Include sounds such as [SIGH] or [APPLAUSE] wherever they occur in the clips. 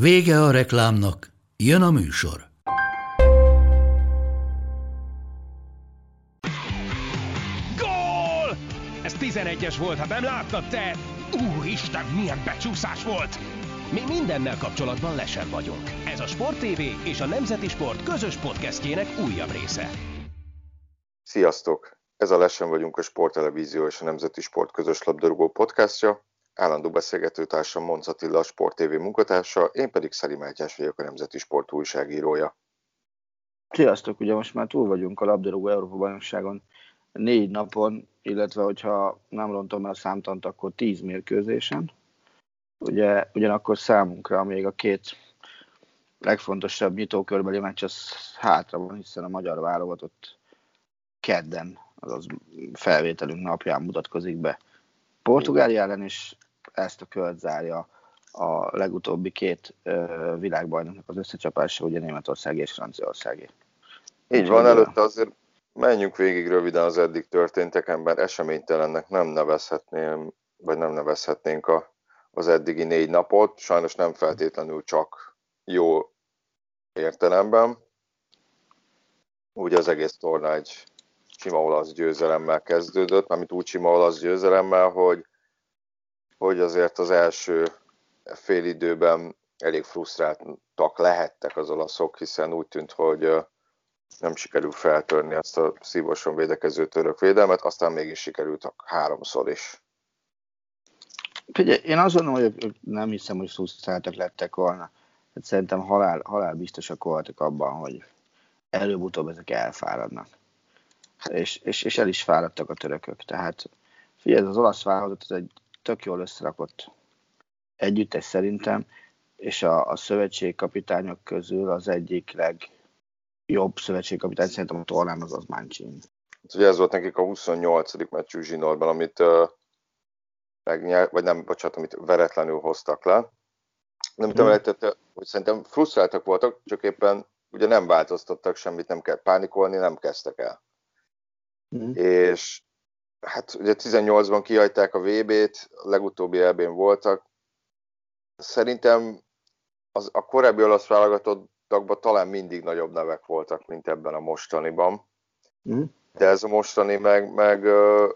Vége a reklámnak, jön a műsor. Gól! Ez 11-es volt, ha nem láttad te! Úristen, milyen becsúszás volt! Mi mindennel kapcsolatban lesen vagyunk. Ez a Sport TV és a Nemzeti Sport közös podcastjének újabb része. Sziasztok! Ez a Lesen vagyunk a Sporttelevízió és a Nemzeti Sport közös labdarúgó podcastja. Állandó beszélgetőtársam Monc Attila, Sport TV munkatársa, én pedig Szeri Mátyás vagyok a Nemzeti Sport újságírója. Sziasztok! Ugye most már túl vagyunk a labdarúgó Európa bajnokságon négy napon, illetve hogyha nem rontom el a számtant, akkor tíz mérkőzésen. Ugye, ugyanakkor számunkra még a két legfontosabb nyitókörbeli meccs az hátra van, hiszen a magyar válogatott kedden, azaz felvételünk napján mutatkozik be Portugália ellen, és ezt a kört zárja a legutóbbi két világbajnoknak az összecsapása, ugye Németország és Franciaország. Így van, előtte azért menjünk végig röviden az eddig történtekemben, eseménytelennek nem nevezhetném, vagy nem nevezhetnénk a, az eddigi négy napot, sajnos nem feltétlenül csak jó értelemben. Ugye az egész torna egy sima olasz győzelemmel kezdődött, mármint úgy sima olasz győzelemmel, hogy hogy azért az első fél időben elég frusztráltak lehettek az olaszok, hiszen úgy tűnt, hogy nem sikerült feltörni azt a szívosan védekező török védelmet, aztán mégis sikerült háromszor is. Figyelj, én azt gondolom, hogy nem hiszem, hogy frusztráltak lettek volna. Hát szerintem halál, halál biztosak voltak abban, hogy előbb-utóbb ezek elfáradnak. És, és, és el is fáradtak a törökök. Tehát figyelj, az olasz válogatott, ez egy tök jól összerakott együttes szerintem, és a, a szövetségkapitányok közül az egyik legjobb szövetségkapitány szerintem a tornán az az Mancini. Hát ugye ez volt nekik a 28. meccsük zsinórban, amit uh, megnyer, vagy nem, bocsánat, amit veretlenül hoztak le. Nem tudom, hmm. hogy szerintem frusztráltak voltak, csak éppen ugye nem változtattak semmit, nem kell pánikolni, nem kezdtek el. Hmm. És hát ugye 18-ban kihagyták a VB-t, a legutóbbi elbén voltak. Szerintem az, a korábbi olasz válogatottakban talán mindig nagyobb nevek voltak, mint ebben a mostaniban. Mm. De ez a mostani meg, meg uh,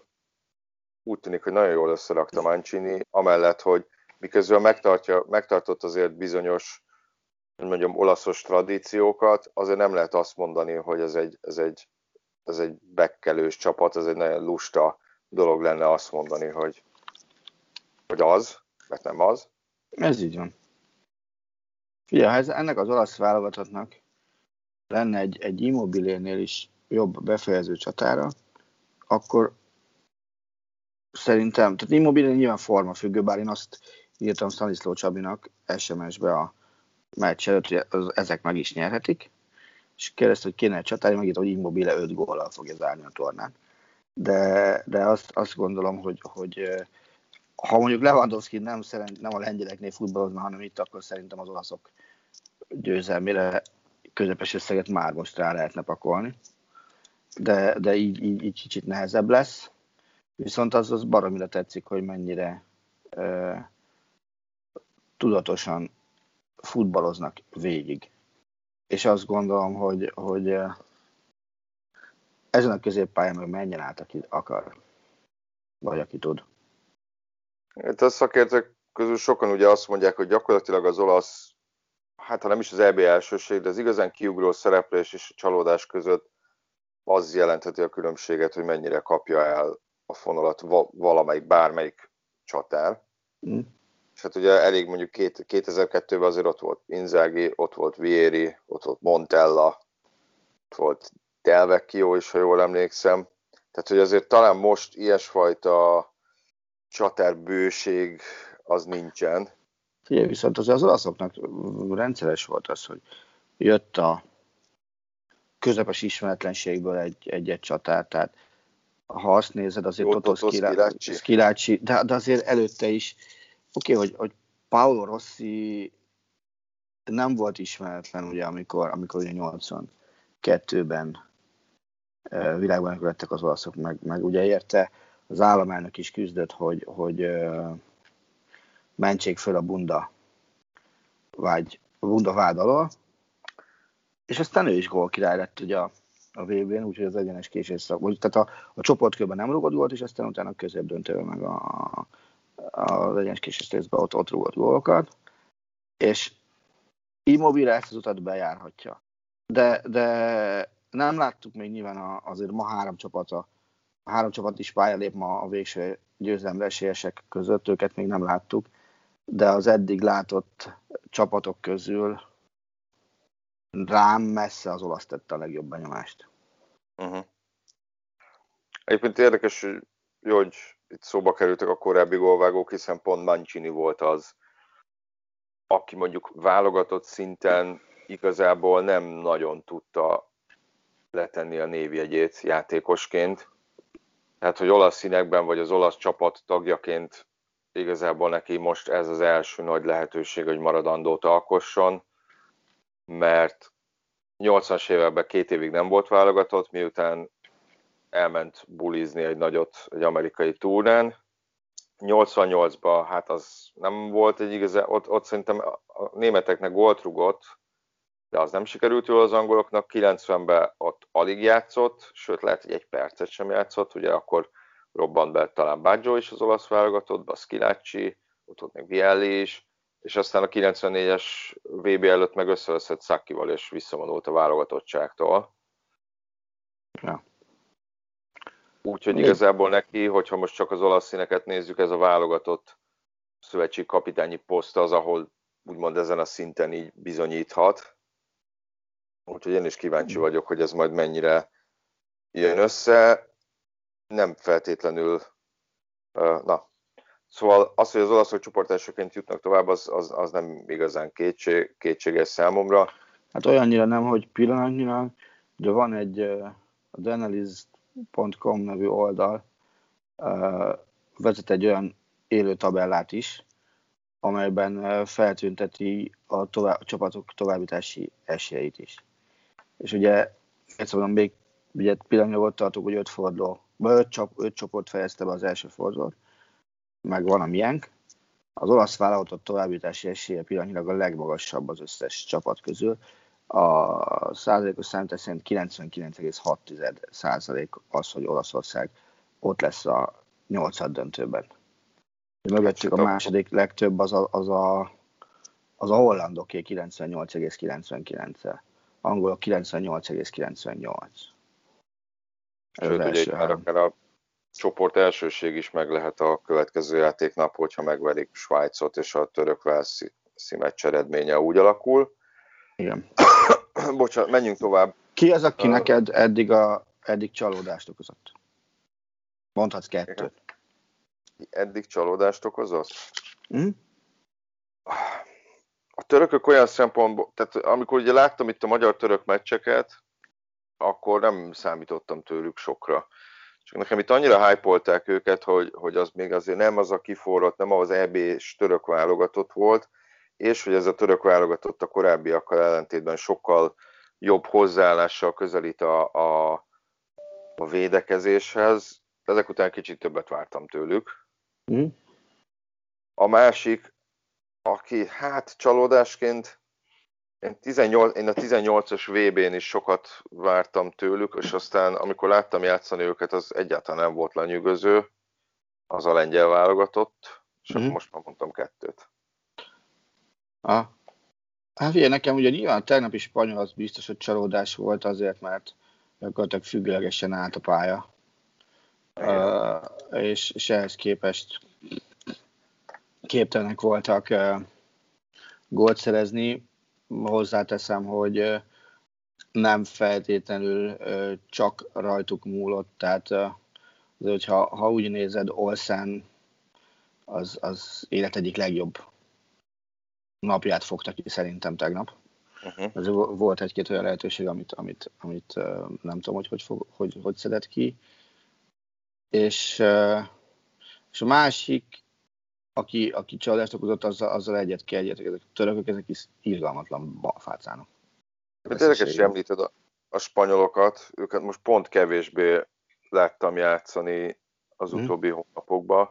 úgy tűnik, hogy nagyon jól összerakta Mancini, amellett, hogy miközben megtartja, megtartott azért bizonyos mondjam, olaszos tradíciókat, azért nem lehet azt mondani, hogy ez egy, ez egy ez egy bekkelős csapat, ez egy nagyon lusta dolog lenne azt mondani, hogy, hogy az, mert nem az. Ez így van. Figyelj, ez, ennek az olasz válogatottnak lenne egy, egy immobilénél is jobb befejező csatára, akkor szerintem, tehát immobilé nyilván forma függő, bár én azt írtam Stanisló Csabinak SMS-be a meccs előtt, hogy ezek meg is nyerhetik, és kérdezte, hogy kéne csatár, megírta, hogy Immobile 5 góllal fogja zárni a tornán. De, de azt, azt gondolom, hogy, hogy ha mondjuk Lewandowski nem, szerint, nem a lengyeleknél futballozna, hanem itt, akkor szerintem az olaszok győzelmére közepes összeget már most rá lehetne pakolni. De, de így, így, így kicsit nehezebb lesz. Viszont az, az baromira tetszik, hogy mennyire ö, tudatosan futballoznak végig és azt gondolom, hogy, hogy ezen a középpályán meg menjen át, aki akar, vagy aki tud. Itt a szakértők közül sokan ugye azt mondják, hogy gyakorlatilag az olasz, hát ha nem is az EB elsőség, de az igazán kiugró szereplés és a csalódás között az jelentheti a különbséget, hogy mennyire kapja el a fonalat valamelyik, bármelyik csatár. Mm. És hát ugye elég mondjuk 2002-ben azért ott volt Inzaghi, ott volt Vieri, ott volt Montella, ott volt Delvecchio is, ha jól emlékszem. Tehát, hogy azért talán most ilyesfajta csaterbőség az nincsen. Ugye, viszont az, az olaszoknak rendszeres volt az, hogy jött a közepes ismeretlenségből egy, egy-egy csatár, tehát ha azt nézed, azért Schillaci, Schillaci de, de azért előtte is, oké, okay, hogy, hogy Paolo Rossi nem volt ismeretlen, ugye, amikor, amikor ugye 82-ben világban lettek az olaszok, meg, meg ugye érte, az államelnök is küzdött, hogy, hogy mentsék föl a bunda vágy, a bunda vád alól, és aztán ő is gól király lett ugye a, a VB-n, úgyhogy az egyenes késés szak, vagy, tehát a, a csoportkörben nem rúgott gólt, és aztán utána a középdöntőben meg a, az egyenes késés részben ott, ott rúgott gólokat, és Immobile ezt az utat bejárhatja. De, de nem láttuk még nyilván azért ma három csapat a, három csapat is pálya lép ma a végső győzelemre esélyesek között, őket még nem láttuk, de az eddig látott csapatok közül rám messze az olasz tette a legjobb benyomást. Uh-huh. Egyébként érdekes, hogy hogy itt szóba kerültek a korábbi gólvágók, hiszen pont Mancini volt az, aki mondjuk válogatott szinten igazából nem nagyon tudta letenni a névjegyét játékosként. Tehát, hogy olasz színekben vagy az olasz csapat tagjaként igazából neki most ez az első nagy lehetőség, hogy maradandót alkosson, mert 80-as években két évig nem volt válogatott, miután elment bulizni egy nagyot egy amerikai túrán. 88-ban hát az nem volt egy igazán, ott, ott szerintem a németeknek gólt rugott, de az nem sikerült jól az angoloknak. 90-ben ott alig játszott, sőt lehet, hogy egy percet sem játszott, ugye akkor robbant be talán Baggio is az olasz válogatottba, Skilacci, ott ott még Bielli is, és aztán a 94-es VB előtt meg összeveszett Szakival, és visszavonult a válogatottságtól. Ja. Úgyhogy igazából neki, hogyha most csak az olasz színeket nézzük, ez a válogatott szövetség kapitányi poszt az, ahol úgymond ezen a szinten így bizonyíthat. Úgyhogy én is kíváncsi vagyok, hogy ez majd mennyire jön össze. Nem feltétlenül, na, Szóval az, hogy az olaszok csoportelsőként jutnak tovább, az, az, az nem igazán kétség, kétséges számomra. Hát olyannyira nem, hogy pillanatnyilag, de van egy a denaliz.com nevű oldal, vezet egy olyan élő tabellát is, amelyben feltünteti a, tovább, a csapatok továbbítási esélyeit is. És ugye, ezt mondom, még ugye pillanatnyilag ott tartok, hogy öt forduló, vagy öt, csop, öt csoport fejezte be az első fordulót, meg van a miénk. Az olasz válogatott továbbítási esélye pillanatnyilag a legmagasabb az összes csapat közül. A százalékos számítás szerint 99,6 százalék az, hogy Olaszország ott lesz a nyolcad döntőben. Mögöttük a második legtöbb az a, az a, az a hollandoké 98,99-el. Angolok 98,98. Sőt, ugye már akár a csoport elsőség is meg lehet a következő játéknap, hogyha megverik Svájcot, és a török Velszi meccs eredménye úgy alakul. Igen. [COUGHS] Bocsánat, menjünk tovább. Ki az, aki uh, neked eddig, a, eddig csalódást okozott? Mondhatsz kettőt. Eddig csalódást okozott? Mm? A törökök olyan szempontból, tehát amikor ugye láttam itt a magyar-török meccseket, akkor nem számítottam tőlük sokra. Csak nekem itt annyira hype őket, hogy, hogy az még azért nem az a kiforrott, nem az EB-s török válogatott volt, és hogy ez a török válogatott a korábbiakkal ellentétben sokkal jobb hozzáállással közelít a, a, a védekezéshez. Ezek után kicsit többet vártam tőlük. Mm. A másik, aki hát csalódásként én, 18, én a 18-as VB-n is sokat vártam tőlük, és aztán amikor láttam játszani őket, az egyáltalán nem volt lenyűgöző. Az a lengyel válogatott, és mm-hmm. most már mondtam kettőt. Ah. Hát ugye nekem ugye nyilván tegnap is spanyol az biztos, hogy csalódás volt azért, mert gyakorlatilag függőlegesen állt a pálya. Uh, és, és ehhez képest képtelenek voltak uh, gólt szerezni hozzáteszem, hogy nem feltétlenül csak rajtuk múlott, tehát hogyha ha úgy nézed, Olsen az, az élet egyik legjobb napját fogta ki szerintem tegnap. Uh-huh. Ez volt egy-két olyan lehetőség, amit, amit, amit nem tudom, hogy hogy, fog, hogy hogy szedett ki. És, és a másik, aki, aki családást okozott, azzal, azzal egyet ki egyet, ezek a törökök, ezek is irgalmatlan balfácának. Hát érdekes, hogy említed a, a spanyolokat, őket most pont kevésbé láttam játszani az hmm. utóbbi hónapokban.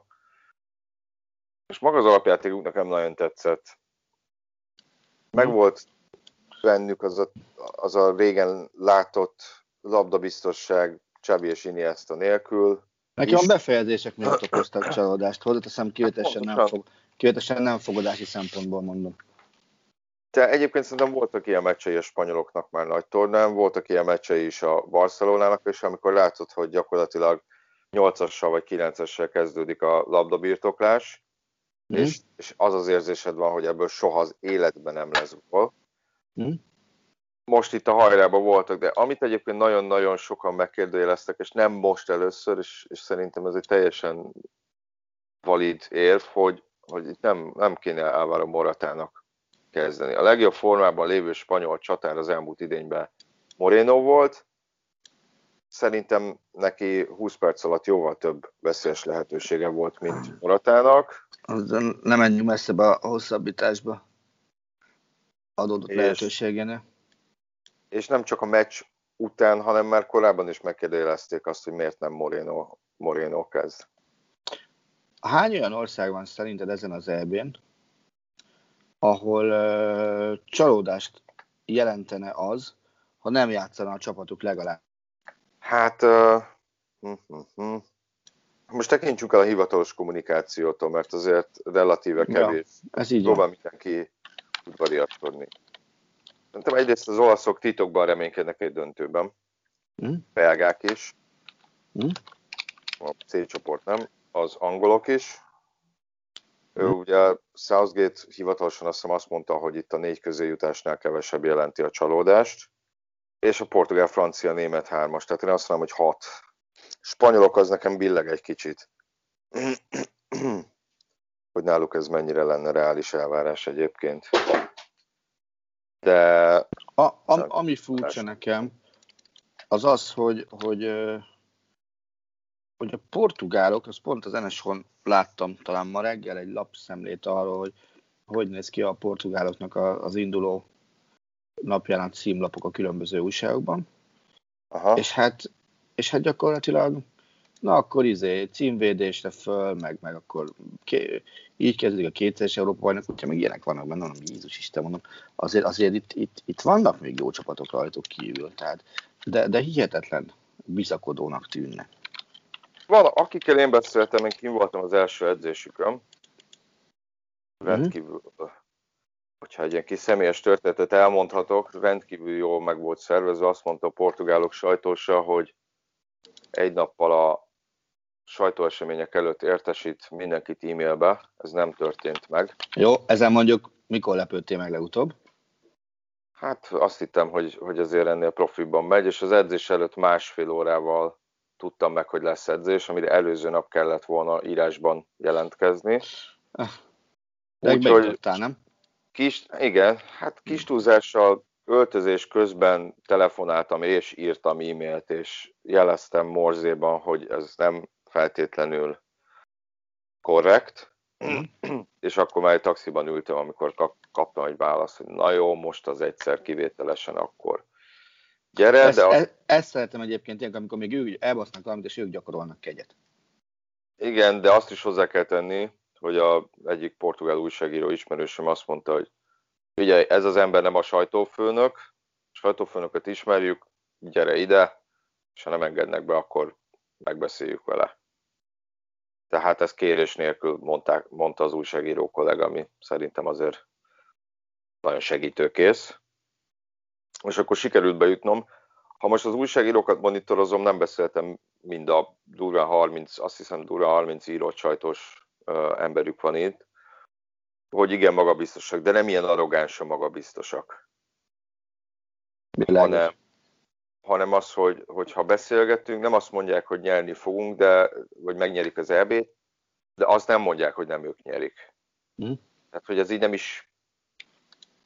És maga az alapjátékuk nekem nagyon tetszett. Meg hmm. volt bennük az a, az a régen látott labdabiztosság Csabi és Iniesta nélkül. Nekem a befejezések miatt okoztak csalódást. Hozzáteszem, kivételesen nem, fog, kivételesen nem fogadási szempontból mondom. Te egyébként szerintem voltak ilyen meccsei a spanyoloknak már nagy tornán, voltak ilyen meccsei is a Barcelonának, és amikor látod, hogy gyakorlatilag 8-assal vagy 9-essel kezdődik a labdabirtoklás, mm. és, és az az érzésed van, hogy ebből soha az életben nem lesz gól. Mm. Most itt a hajrában voltak, de amit egyébként nagyon-nagyon sokan megkérdőjeleztek, és nem most először, és, és szerintem ez egy teljesen valid érv, hogy, hogy itt nem, nem kéne Álvaro Moratának kezdeni. A legjobb formában lévő spanyol csatár az elmúlt idényben Moreno volt, szerintem neki 20 perc alatt jóval több veszélyes lehetősége volt, mint Moratának. Nem menjünk messzebe a hosszabbításba adódott és. És nem csak a meccs után, hanem már korábban is megkérdezték azt, hogy miért nem Moreno, Moreno kezd. Hány olyan ország van szerinted ezen az EB-n, ahol uh, csalódást jelentene az, ha nem játszana a csapatuk legalább. Hát, uh, uh, uh, most tekintsük el a hivatalos kommunikációtól, mert azért relatíve kevés. Ja, ez így Próbál mindenki udvariaskodni. Szerintem egyrészt az olaszok titokban reménykednek egy döntőben. Mm. Belgák is. Mm. A C csoport nem. Az angolok is. Ő hm. ugye Southgate hivatalosan azt hiszem azt mondta, hogy itt a négy közéjutásnál kevesebb jelenti a csalódást, és a portugál, francia, német hármas, tehát én azt mondom, hogy hat. Spanyolok az nekem billeg egy kicsit. hogy náluk ez mennyire lenne reális elvárás egyébként. De... A, a, ami furcsa nekem, az az, hogy, hogy hogy a portugálok, az pont az NSH-on láttam talán ma reggel egy lapszemlét arról, hogy hogy néz ki a portugáloknak az induló napján a címlapok a különböző újságokban. Aha. És hát, és hát gyakorlatilag, na akkor izé, címvédésre föl, meg, meg akkor ké, így kezdődik a kétszeres Európa bajnok, hogyha még ilyenek vannak benne, mondom, Jézus Isten, mondom, azért, azért itt, itt, itt, vannak még jó csapatok rajtuk kívül, tehát, de, de hihetetlen bizakodónak tűnnek. Van, akikkel én beszéltem, én kim voltam az első edzésükön. Rendkívül, mm-hmm. hogyha egy ilyen kis személyes történetet elmondhatok, rendkívül jól meg volt szervezve. Azt mondta a portugálok sajtósa, hogy egy nappal a sajtóesemények előtt értesít mindenkit e-mailbe. Ez nem történt meg. Jó, ezen mondjuk mikor lepődtél meg legutóbb? Hát azt hittem, hogy, hogy azért ennél profiban megy, és az edzés előtt másfél órával tudtam meg, hogy lesz edzés, amire előző nap kellett volna írásban jelentkezni. Úgyhogy nem? Kis, igen, hát kis túlzással öltözés közben telefonáltam és írtam e-mailt, és jeleztem morzéban, hogy ez nem feltétlenül korrekt, mm. [CLEARS THROAT] és akkor már egy taxiban ültem, amikor kaptam egy választ, hogy na jó, most az egyszer kivételesen akkor Gyere, ezt, de... A... Ezt, ezt szeretem egyébként ilyenkor, amikor még ők elbasznak valamit, és ők gyakorolnak kegyet. Igen, de azt is hozzá kell tenni, hogy a egyik portugál újságíró ismerősöm azt mondta, hogy ugye ez az ember nem a sajtófőnök, a sajtófőnököt ismerjük, gyere ide, és ha nem engednek be, akkor megbeszéljük vele. Tehát ezt kérés nélkül mondták, mondta az újságíró kollega, ami szerintem azért nagyon segítőkész és akkor sikerült bejutnom. Ha most az újságírókat monitorozom, nem beszéltem mind a durván 30, azt hiszem durván 30 írott sajtos emberük van itt, hogy igen, magabiztosak, de nem ilyen arrogáns a magabiztosak. Hanem, hanem az, hogy, hogy ha beszélgetünk, nem azt mondják, hogy nyerni fogunk, de, vagy megnyerik az EB-t, de azt nem mondják, hogy nem ők nyerik. Hm? Tehát, hogy ez így nem is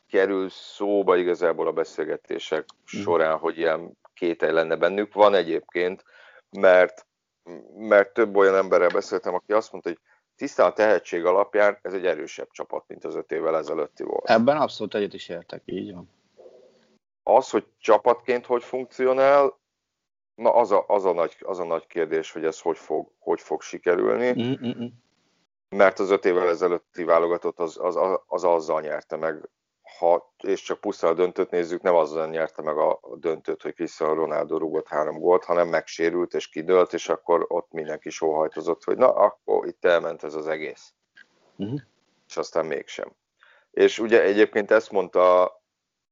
kerül szóba igazából a beszélgetések Mhm. során, hogy ilyen kételj lenne bennük. Van egyébként, mert, mert több olyan emberrel beszéltem, aki azt mondta, hogy tisztán a tehetség alapján ez egy erősebb csapat, mint az öt évvel ezelőtti volt. Ebben abszolút egyet is értek, így van. Az, hogy csapatként hogy funkcionál, na az a, az a, nagy, az a nagy kérdés, hogy ez hogy fog, hogy fog sikerülni. Mm-mm. mert az öt évvel ezelőtti válogatott az, az, az, az azzal nyerte meg, ha, és csak pusztán a döntőt nézzük, nem azzal nyerte meg a, döntőt, hogy Cristiano Ronaldo rúgott három gólt, hanem megsérült és kidőlt, és akkor ott mindenki sóhajtozott, hogy na, akkor itt elment ez az egész. Mhm. És aztán mégsem. És ugye egyébként ezt mondta,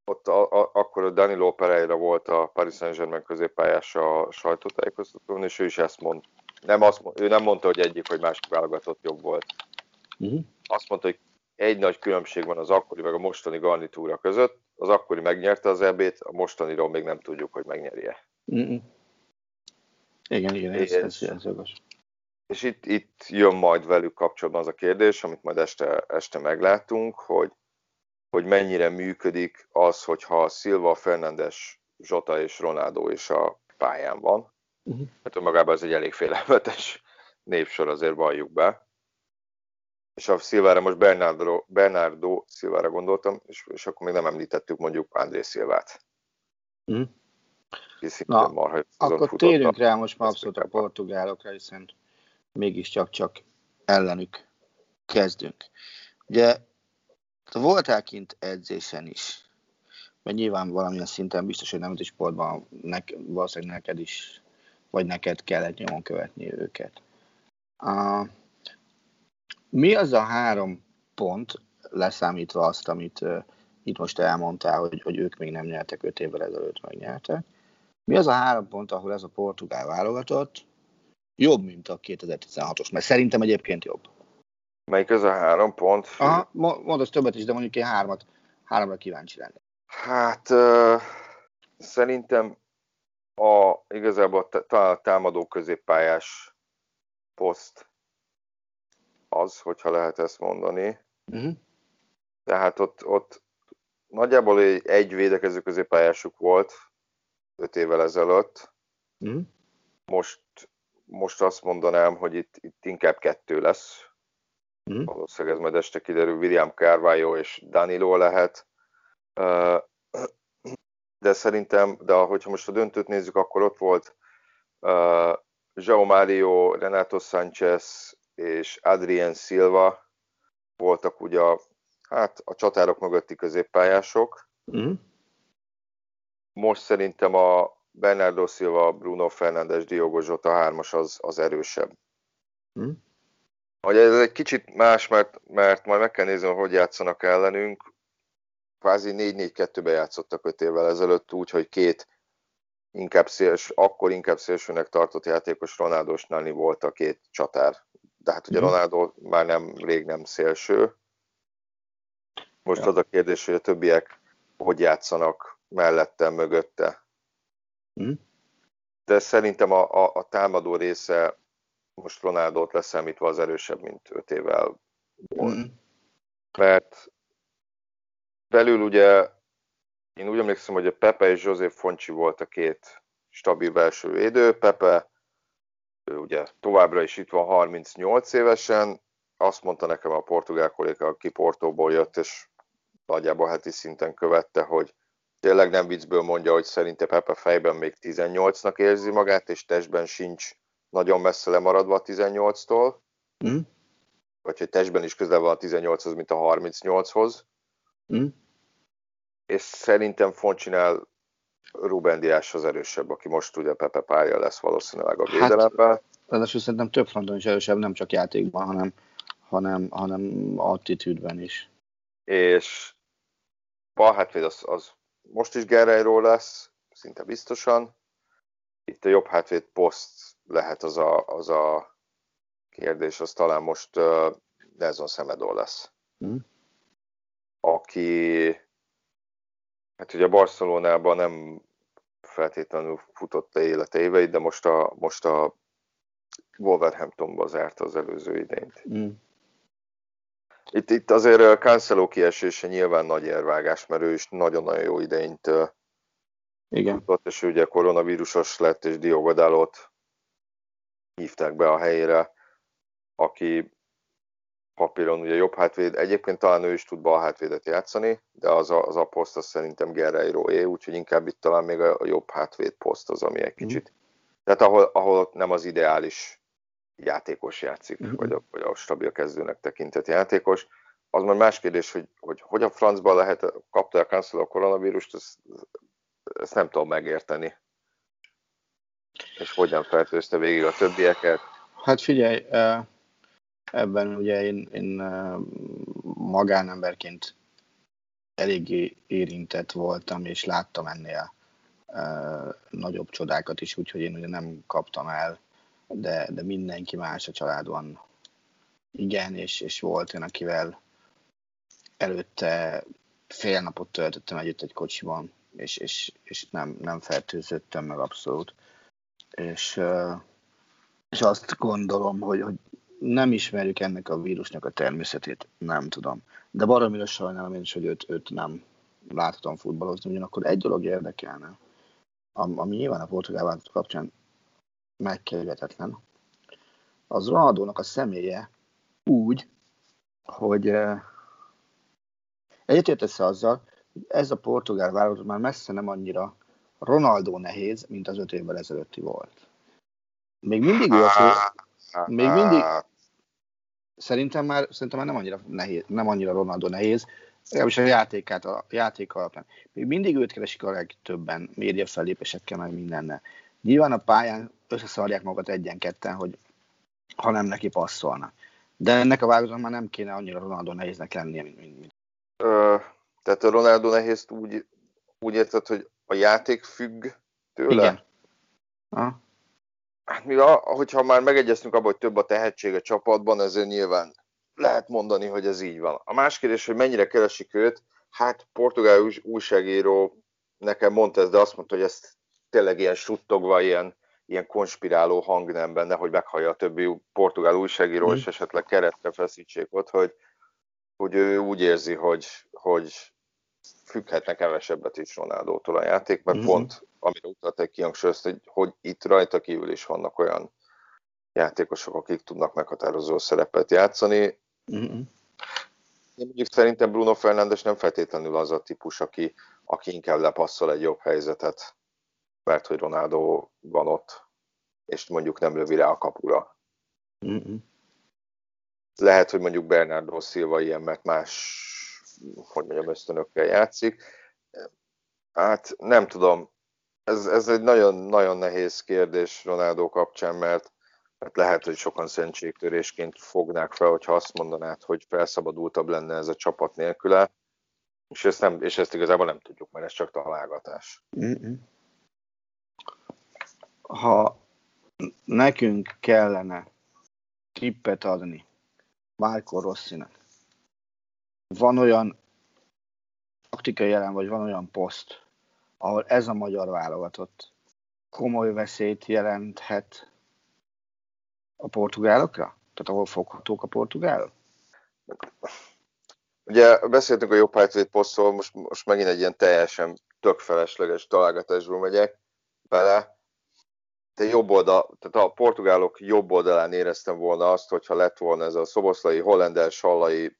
ott a, a, akkor a Danilo Pereira volt a Paris Saint-Germain középpályás a sajtótájékoztatón, és ő is ezt mondta. Nem azt, ő nem mondta, hogy egyik vagy másik válogatott jobb volt Mhm. azt mondta, hogy egy nagy különbség van az akkori meg a mostani garnitúra között. Az akkori megnyerte az EB-t, a mostaniról még nem tudjuk, hogy megnyerje. Mm-mm. Igen, igen, ez, ez, ez jogos. És itt, itt jön majd velük kapcsolatban az a kérdés, amit majd este, este meglátunk, hogy, hogy mennyire működik az, hogyha Silva, Fernandes, Zsota és Ronaldo is a pályán van. Mhm. Hát önmagában ez egy elég félelmetes névsor, azért valljuk be. És a Szilvára most Bernardo, Bernardo Szilvára gondoltam, és, és akkor még nem említettük mondjuk André Szilvát. Szintén Na, marha Akkor térjünk rá most már abszolút a portugálokra, hiszen mégiscsak csak ellenük kezdünk. Ugye voltál kint edzésen is, mert nyilván valamilyen szinten biztos, hogy nemzeti sportban nek, valószínűleg neked is, vagy neked kellett nyomon követni őket. Uh, mi az a három pont, leszámítva azt, amit uh, itt most elmondtál, hogy, hogy ők még nem nyertek, öt évvel ezelőtt megnyertek, mi az a három pont, ahol ez a portugál válogatott jobb, mint a 2016-os? Mert szerintem egyébként jobb. Melyik az a három pont? Aha, mo- mondasz többet is, de mondjuk én hármat, háromra kíváncsi lennék. Hát uh, szerintem a, igazából a támadó középpályás poszt az, hogyha lehet ezt mondani. Uh-huh. Tehát ott, ott nagyjából egy, védekező középpályásuk volt öt évvel ezelőtt. Uh-huh. Most, most azt mondanám, hogy itt, itt inkább kettő lesz. Mhm. Valószínűleg ez majd este kiderül, William Carvalho és Danilo lehet. De szerintem, de hogyha most a döntőt nézzük, akkor ott volt João Mario, Renato Sánchez és Adrien Silva voltak ugye a, hát a csatárok mögötti középpályások. Uh-huh. Most szerintem a Bernardo Silva, Bruno Fernandes, Diogo Jota hármas az, az erősebb. Mhm. Hogy ez egy kicsit más, mert, mert majd meg kell nézni, hogy játszanak ellenünk. Kvázi 4-4-2-be játszottak 5 évvel ezelőtt, úgy, hogy két inkább széls, akkor inkább szélsőnek tartott játékos Ronaldos Nani volt a két csatár. De hát ugye Mhm. Ronaldo már nem rég nem szélső. Most Ja. az a kérdés, hogy a többiek hogy játszanak mellette, mögötte. Mhm. De szerintem a, a, a támadó része most Ronaldot leszámítva az erősebb, mint 5 évvel volt. Uh-huh. Mert belül ugye én úgy emlékszem, hogy a Pepe és José Foncsi volt a két stabil belső védő. Pepe ő ugye továbbra is itt van 38 évesen. Azt mondta nekem a portugál kolléga, aki Portóból jött, és nagyjából heti szinten követte, hogy tényleg nem viccből mondja, hogy szerinte Pepe fejben még 18-nak érzi magát, és testben sincs nagyon messze lemaradva a 18-tól, Uh-huh. vagy hogy testben is közel van a 18-hoz, mint a 38-hoz. Uh-huh. és szerintem Foncsinál Ruben Diás az erősebb, aki most ugye Pepe pálya lesz valószínűleg a Hát- védelemben. Ráadásul szerintem több fronton is erősebb, nem csak játékban, hanem, hanem, hanem attitűdben is. és bal hátvéd az, az most is Guerreiro lesz, szinte biztosan. Itt a jobb hátvéd poszt lehet az a, az a kérdés, az talán most uh, Nelson Semedo lesz. Mhm. Aki hát ugye Barcelonában nem feltétlenül futott le élete éveit, de most a, most a Wolverhamptonba zárta az előző idényt. Uh-huh. Itt, itt azért Cancelo kiesése nyilván nagy érvágás, mert ő is nagyon-nagyon jó idejét Igen. Futott, és ugye koronavírusos lett, és Diogo Dalot hívták be a helyére, aki papíron ugye jobb hátvéd, egyébként talán ő is tud bal hátvédet játszani, de az a, az a poszt az szerintem Guerreiro-é, úgyhogy inkább itt talán még a, jobb hátvéd poszt az, ami egy kicsit. Mm. Tehát ahol, ahol ott nem az ideális játékos játszik, mm. vagy, a, vagy a stabil kezdőnek tekintett játékos. Az már más kérdés, hogy hogy, hogy a francban lehet, kapta a Cancelo a koronavírust, ezt, ezt nem tudom megérteni. És hogyan fertőzte végig a többieket. Hát figyelj, ebben ugye én, én magánemberként eléggé érintett voltam, és láttam ennél nagyobb csodákat is, úgyhogy én ugye nem kaptam el, de, de mindenki más a családban igen, és, és volt én, akivel előtte fél napot töltöttem együtt egy kocsiban, és, és, és nem, nem fertőzöttem meg abszolút. És, és azt gondolom, hogy, hogy nem ismerjük ennek a vírusnak a természetét, nem tudom. De baromira sajnálom én is, hogy őt, őt nem láthatom futballozni, ugyanakkor egy dolog érdekelne, ami nyilván a portugál válogatott kapcsán megkerülhetetlen, az Ronaldónak a személye úgy, hogy eh, egyetértesz azzal, hogy ez a portugál válogatott már messze nem annyira Ronaldo nehéz, mint az öt évvel ezelőtti volt. Még mindig ő a még mindig szerintem már, szerintem már nem annyira nehéz, nem annyira Ronaldo nehéz, legalábbis a játékát, a játék alapján. Még mindig őt keresik a legtöbben média fellépésekkel, meg mindennel. Nyilván a pályán összeszarják magukat egyen-ketten, hogy ha nem neki passzolnak. De ennek a válogatónak már nem kéne annyira Ronaldo nehéznek lennie, mint, mint, mint. Ö, tehát a Ronaldo nehéz úgy, úgy érted, hogy a játék függ tőle? Igen. Ha? Hát mi, hogyha már megegyeztünk abban, hogy több a tehetség a csapatban, ezért nyilván lehet mondani, hogy ez így van. A más kérdés, hogy mennyire keresik őt, hát portugál újságíró nekem mondta ezt, de azt mondta, hogy ezt tényleg ilyen suttogva, ilyen, ilyen konspiráló hangnemben, nehogy meghallja a többi portugál újságíró, mm. és esetleg keretre feszítsék ott, hogy, hogy ő úgy érzi, hogy, hogy függhetne kevesebbet is Ronaldótól a játék, mert mm. pont, amire utalták kihangsúlyozta, hogy, hogy itt rajta kívül is vannak olyan játékosok, akik tudnak meghatározó szerepet játszani. Mm-hmm. Én mondjuk szerintem Bruno Fernandes nem feltétlenül az a típus, aki, aki inkább lepasszol egy jobb helyzetet, mert hogy Ronaldo van ott, és mondjuk nem lövi rá a kapura. Mm-hmm. Lehet, hogy mondjuk Bernardo Silva ilyen, mert más, hogy mondjam, ösztönökkel játszik. Hát nem tudom, ez, ez egy nagyon, nagyon nehéz kérdés Ronaldo kapcsán, mert, mert lehet, hogy sokan szentségtörésként fognák fel, hogyha azt mondanád, hogy felszabadultabb lenne ez a csapat nélküle, és ezt, nem, és ezt igazából nem tudjuk, mert ez csak találgatás. Mm-hmm ha nekünk kellene tippet adni Márko Rosszinak, van olyan taktikai jelen, vagy van olyan poszt, ahol ez a magyar válogatott komoly veszélyt jelenthet a portugálokra? Tehát ahol foghatók a portugálok? Ugye beszéltünk a jobb hátvéd posztról, most, most megint egy ilyen teljesen tök felesleges találgatásból megyek bele de jobb oldal, tehát a portugálok jobb oldalán éreztem volna azt, hogyha lett volna ez a szoboszlai, hollender, sallai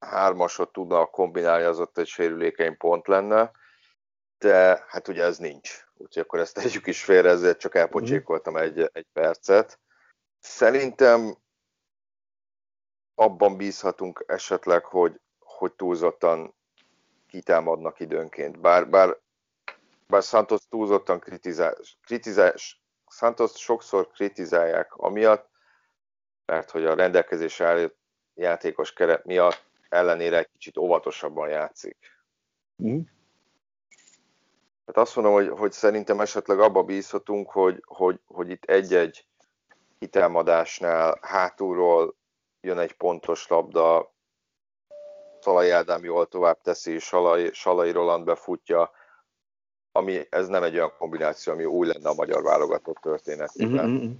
hármasot tudna kombinálni, az ott egy sérülékeny pont lenne, de hát ugye ez nincs. Úgyhogy akkor ezt tegyük is félre, ezért csak elpocsékoltam egy, egy percet. Szerintem abban bízhatunk esetleg, hogy, hogy túlzottan kitámadnak időnként. Bár, bár bár Santos túlzottan kritizál, kritizál, Santos sokszor kritizálják amiatt, mert hogy a rendelkezés álló játékos keret miatt ellenére egy kicsit óvatosabban játszik. Mm. Tehát azt mondom, hogy, hogy szerintem esetleg abba bízhatunk, hogy, hogy, hogy itt egy-egy hitelmadásnál hátulról jön egy pontos labda, Szalai Ádám jól tovább teszi, Salai, Salai Roland befutja, ami ez nem egy olyan kombináció, ami új lenne a magyar válogatott történetében. Mm-hmm.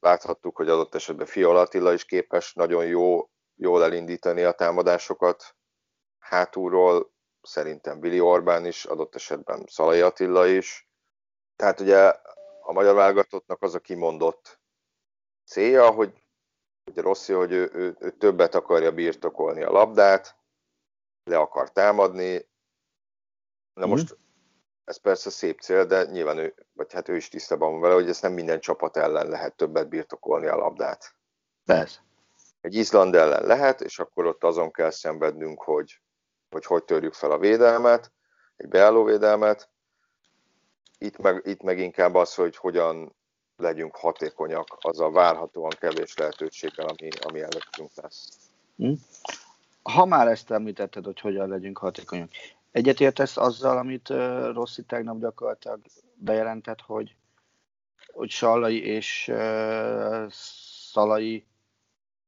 Láthattuk, hogy adott esetben Fiala Attila is képes nagyon jó jól elindítani a támadásokat hátulról, szerintem Vili Orbán is, adott esetben Szalai Attila is. Tehát ugye a magyar válogatottnak az a kimondott célja, hogy, hogy Rossi, hogy ő, ő, ő többet akarja birtokolni a labdát, le akar támadni. Na mm. most ez persze szép cél, de nyilván ő, vagy hát ő is tisztában van vele, hogy ezt nem minden csapat ellen lehet többet birtokolni a labdát. Persze. Egy Izland ellen lehet, és akkor ott azon kell szenvednünk, hogy hogy hogy törjük fel a védelmet, egy beálló védelmet. Itt meg, itt meg inkább az, hogy hogyan legyünk hatékonyak, az a várhatóan kevés lehetőséggel, ami, ami előttünk lesz. Hm? Ha már ezt említetted, hogy hogyan legyünk hatékonyak, egyetértesz azzal, amit Rossi tegnap gyakorlatilag bejelentett, hogy, hogy Sallai és Szalai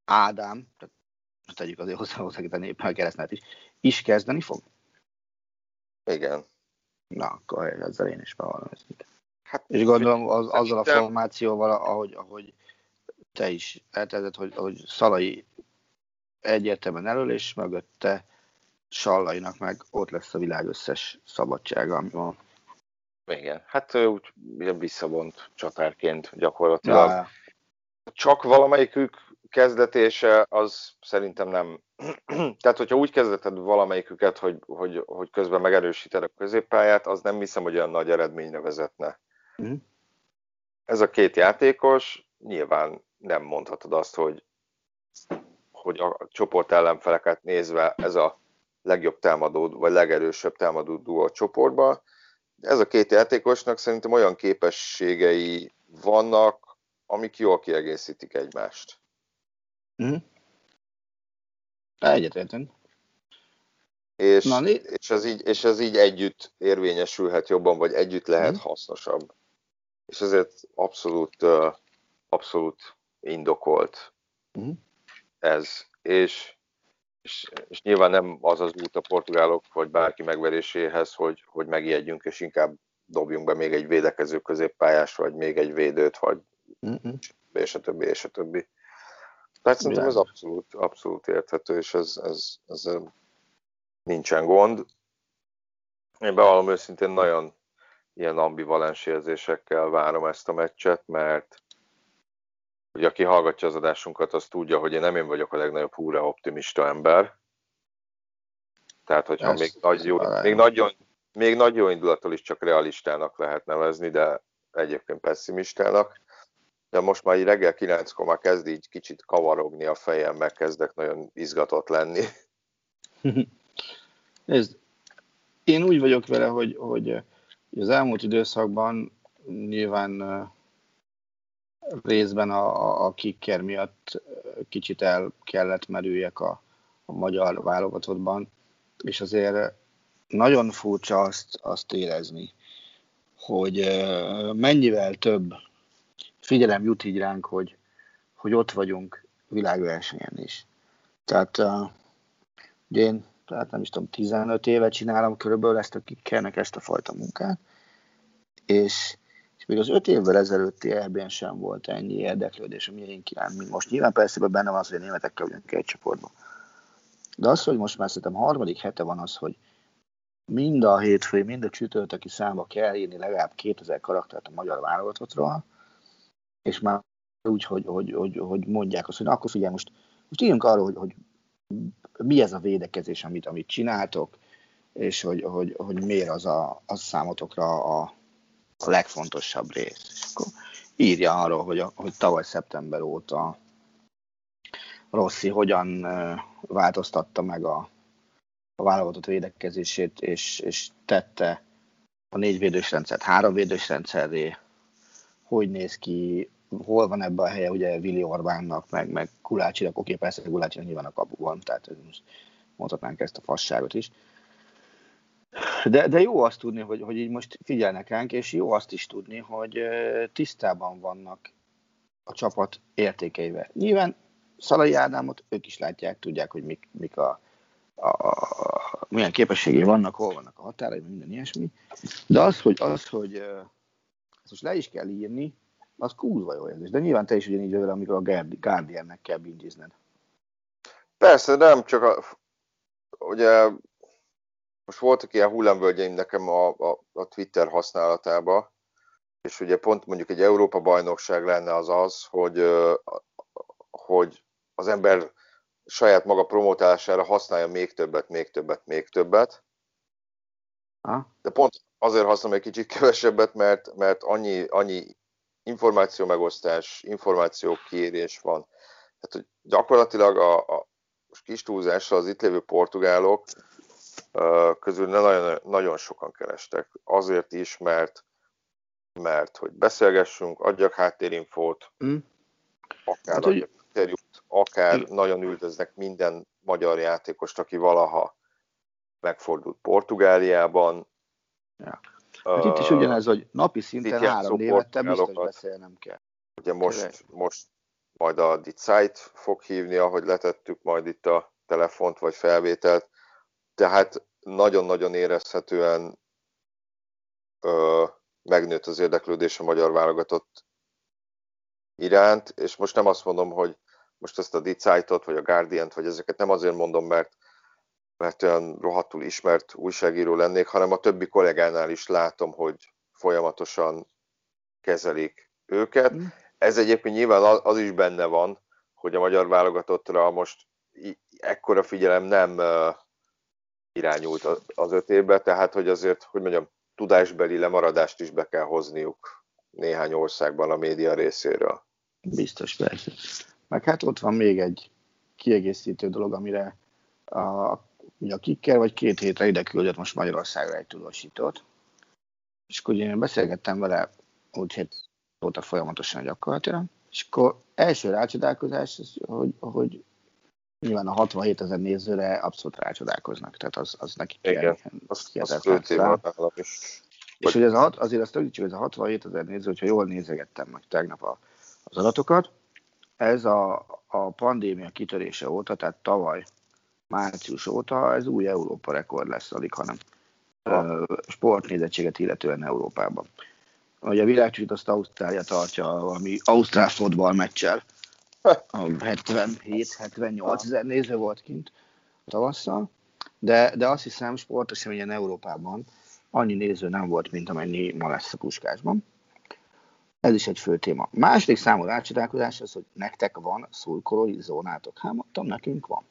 Ádám, tehát tegyük azért hozzá, hozzá a néppel keresztnet is, is kezdeni fog? Igen. Na, akkor ezzel én is bevallom ezt. Hát, és gondolom az, azzal a formációval, ahogy, ahogy te is eltezded, hogy, hogy Szalai egyértelműen elől, és mögötte Sallainak meg ott lesz a világ összes szabadsága, ami van. Igen, hát úgy visszavont csatárként gyakorlatilag. Ja. Csak valamelyikük kezdetése az szerintem nem... [CLEARS THROAT] Tehát, hogyha úgy kezdeted valamelyiküket, hogy, hogy, hogy közben megerősíted a középpályát, az nem hiszem, hogy olyan nagy eredményre vezetne. Mm. Ez a két játékos, nyilván nem mondhatod azt, hogy, hogy a csoport ellenfeleket nézve ez a legjobb támadó, vagy legerősebb támadó duó a csoportban. Ez a két játékosnak szerintem olyan képességei vannak, amik jól kiegészítik egymást. Mm. Egyetértünk. És, Na, és, ez így, és ez így együtt érvényesülhet jobban, vagy együtt lehet mm. hasznosabb. És ezért abszolút, abszolút indokolt mm. ez. És, és, és nyilván nem az az út a portugálok, vagy bárki megveréséhez, hogy, hogy megijedjünk, és inkább dobjunk be még egy védekező középpályás, vagy még egy védőt, vagy mm-hmm. és a többi, és a többi. Tehát szerintem ez abszolút, abszolút érthető, és ez, ez, ez nincsen gond. Én bevallom őszintén nagyon ilyen ambivalens érzésekkel várom ezt a meccset, mert hogy aki hallgatja az adásunkat, az tudja, hogy én nem én vagyok a legnagyobb húra optimista ember. Tehát, hogyha még, nagy jó, még, nagyon, még nagy jó indulattól is csak realistának lehet nevezni, de egyébként pessimistának de most már így reggel 9-kor már kezd így kicsit kavarogni a fejem, meg kezdek nagyon izgatott lenni. [LAUGHS] Nézd, én úgy vagyok vele, hogy, hogy az elmúlt időszakban nyilván részben a, a, a miatt kicsit el kellett merüljek a, a magyar válogatottban, és azért nagyon furcsa azt, azt érezni, hogy mennyivel több figyelem jut így ránk, hogy, hogy ott vagyunk világversenyen is. Tehát uh, ugye én, tehát nem is tudom, 15 éve csinálom körülbelül ezt a kikkernek ezt a fajta munkát, és, és még az 5 évvel ezelőtti EB-n sem volt ennyi érdeklődés a miénk iránt, mint most. Nyilván persze benne van az, hogy a németekkel vagyunk egy csoportban. De az, hogy most már szerintem harmadik hete van az, hogy mind a hétfői, mind a csütörtöki számba kell írni legalább 2000 karaktert a magyar válogatottról, és már úgy, hogy, hogy, hogy, hogy mondják azt, hogy na, akkor figyelj, most, most írjunk arról, hogy, hogy mi ez a védekezés, amit, amit csináltok, és hogy, hogy, hogy miért az, a, az számotokra a, a legfontosabb rész. És akkor írja arról, hogy, a, hogy tavaly szeptember óta Rossi hogyan változtatta meg a, a válogatott védekezését, és, és tette a négy védős rendszert három védős rendszerré, hogy néz ki hol van ebben a helye ugye Vili Orbánnak, meg, meg Kulácsinak, oké, persze Kulácsinak nyilván a kapuban, tehát most mondhatnánk ezt a fasságot is. De, de jó azt tudni, hogy, hogy így most figyelnek ránk, és jó azt is tudni, hogy tisztában vannak a csapat értékeivel. Nyilván Szalai Ádámot ők is látják, tudják, hogy mik, mik a, a, a, milyen képességei vannak, hol vannak a határai, minden ilyesmi. De az, hogy, az, hogy ezt most le is kell írni, az kúzva jó érzés. De nyilván te is ugyanígy vele, amikor a Guardiannek kell bingizned. Persze, nem csak a, ugye most voltak ilyen hullámvölgyeim nekem a, a, a Twitter használatába, és ugye pont mondjuk egy Európa bajnokság lenne az az, hogy, hogy az ember saját maga promotálására használja még többet, még többet, még többet. De pont azért használom egy kicsit kevesebbet, mert, mert annyi, annyi információ megosztás, információ kérés van. Tehát, hogy gyakorlatilag a, a kis túlzással az itt lévő portugálok közül ne nagyon, nagyon sokan kerestek. Azért is, mert mert hogy beszélgessünk, adjak háttérinfót, mm. akár hát, hogy... interjút, akár Igen. nagyon üldöznek minden magyar játékost, aki valaha megfordult Portugáliában. Ja. Hát itt is ugyanez, hogy napi szinten három névet te biztos beszélnem kell. Ugye most, most majd a Dicite fog hívni, ahogy letettük majd itt a telefont vagy felvételt, tehát nagyon-nagyon érezhetően uh, megnőtt az érdeklődés a magyar válogatott iránt, és most nem azt mondom, hogy most ezt a Dicite-ot, vagy a Guardian-t, vagy ezeket nem azért mondom, mert, mert olyan rohadtul ismert újságíró lennék, hanem a többi kollégánál is látom, hogy folyamatosan kezelik őket. Mm. Ez egyébként nyilván az is benne van, hogy a magyar válogatottra most ekkora figyelem nem irányult az öt évbe, tehát hogy azért, hogy mondjam, tudásbeli lemaradást is be kell hozniuk néhány országban a média részéről. Biztos, persze. Meg hát ott van még egy kiegészítő dolog, amire a, ugye a kicker vagy két hétre ide küldött most Magyarországra egy tudósítót. És akkor én beszélgettem vele, úgyhogy voltak folyamatosan gyakorlatilag. És akkor első rácsodálkozás, hogy, hogy nyilván a 67 ezer nézőre abszolút rácsodálkoznak, tehát az, az neki Igen, az, az is. És hogy ez a, azért azt tudjuk, hogy ez a 67 ezer néző, hogyha jól nézegettem meg tegnap a, az adatokat, ez a, a pandémia kitörése óta, tehát tavaly március óta ez új Európa rekord lesz, alig, hanem sportnézettséget illetően Európában. Ugye a világcsúcsot azt Ausztrália tartja valami Ausztrál fotball meccsel, 77-78 ezer néző volt kint tavasszal, de, de azt hiszem sporteseményen Európában annyi néző nem volt, mint amennyi ma lesz a puskásban. Ez is egy fő téma. Második számú rácsodálkozás az, hogy nektek van szurkolói zónátok. Hát mondtam, nekünk van.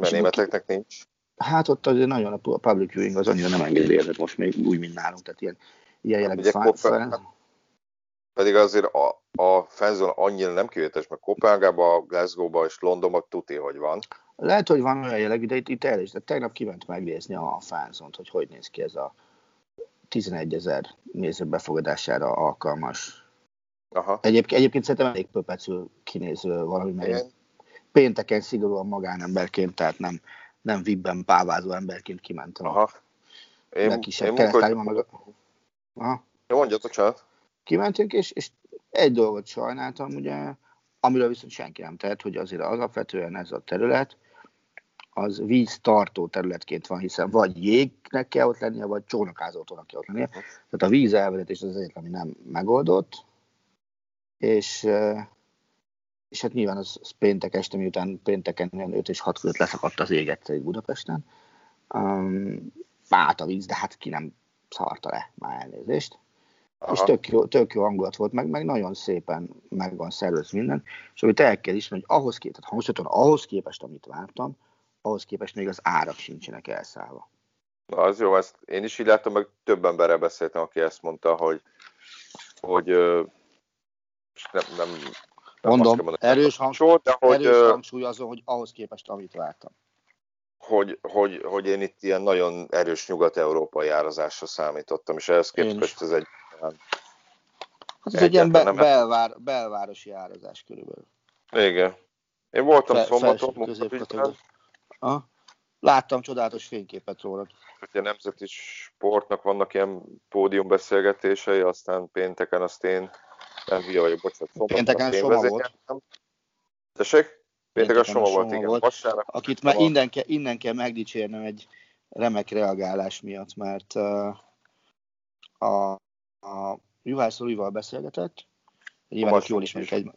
Mert németeknek nincs. Hát ott azért nagyon a public viewing az annyira nem engedi most még úgy, mint nálunk, tehát ilyen, ilyen jellegű hát, pedig azért a, a fanzone annyira nem kivétes, mert Kopenhágában, Glasgow-ba és Londonban tuti, hogy van. Lehet, hogy van olyan jellegű, de itt, itt el is. De tegnap kiment megnézni a fanzont, hogy hogy néz ki ez a 11 ezer néző befogadására alkalmas. Aha. Egyébként, egyébként szerintem elég pöpecül kinéző valami, mert pénteken szigorúan magánemberként, tehát nem, nem vibben pávázó emberként kimentem. Aha. Én, én munkahol... meg a... Aha. Jó, mondjatok csak kimentünk, és, és egy dolgot sajnáltam, ugye, amiről viszont senki nem tehet, hogy azért alapvetően ez a terület, az víz tartó területként van, hiszen vagy jégnek kell ott lennie, vagy csónakázótónak kell ott lennie. Tehát a víz elvezetés az egyetlen, ami nem megoldott, és, és hát nyilván az, az péntek este, miután pénteken 5 és 6 között leszakadt az ég egyszer Budapesten. Um, állt a víz, de hát ki nem szarta le, már elnézést. Aha. és tök jó, tök jó hangulat volt, meg, meg nagyon szépen meg van szervez minden, és amit el kell ismerni, hogy ahhoz képest, tehát hangsúlyozottan ahhoz képest, amit vártam, ahhoz képest még az árak sincsenek elszállva. Na, az jó, ezt én is így láttam, meg több emberrel beszéltem, aki ezt mondta, hogy, hogy nem, nem Mondom, erős, hangsúly, de hogy, erős hangsúly azon, hogy ahhoz képest, amit vártam. Hogy, hogy, hogy én itt ilyen nagyon erős nyugat-európai árazásra számítottam, és ehhez képest ez egy az egy ilyen be, belvár, belvárosi árazás körülbelül. Igen. Én voltam Fe, szombaton. Láttam csodálatos fényképet róla. Ugye nemzeti sportnak vannak ilyen pódiumbeszélgetései, aztán pénteken azt én nem hülye vagyok, bocsánat, szombaton pénteken Soma volt. Tessék? Pénteken Soma, Soma volt, igen. Volt, Vasárnap, akit már innen, ke, innen kell megdicsérnem egy remek reagálás miatt, mert uh, a a Juhász Rújval beszélgetett, nyilván jól ismerik egy...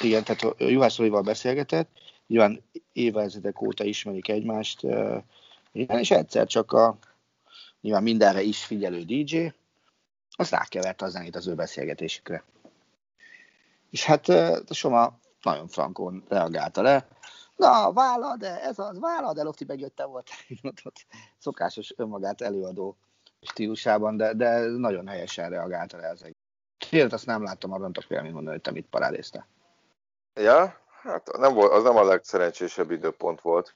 Igen, tehát Juhász Rújval beszélgetett, nyilván évezredek óta ismerik egymást, igen, és egyszer csak a nyilván mindenre is figyelő DJ, az rákevert a zenét az ő beszélgetésükre. És hát a Soma nagyon frankon reagálta le, na, vállal, de ez az, vállal, de Lofti megjötte volt. [LAUGHS] Szokásos önmagát előadó stílusában, de, de nagyon helyesen reagálta le az egész. Tényleg azt nem láttam, arra nem tudok véleményt mondani, hogy te mit parádézte. Ja, hát nem volt, az nem a legszerencsésebb időpont volt.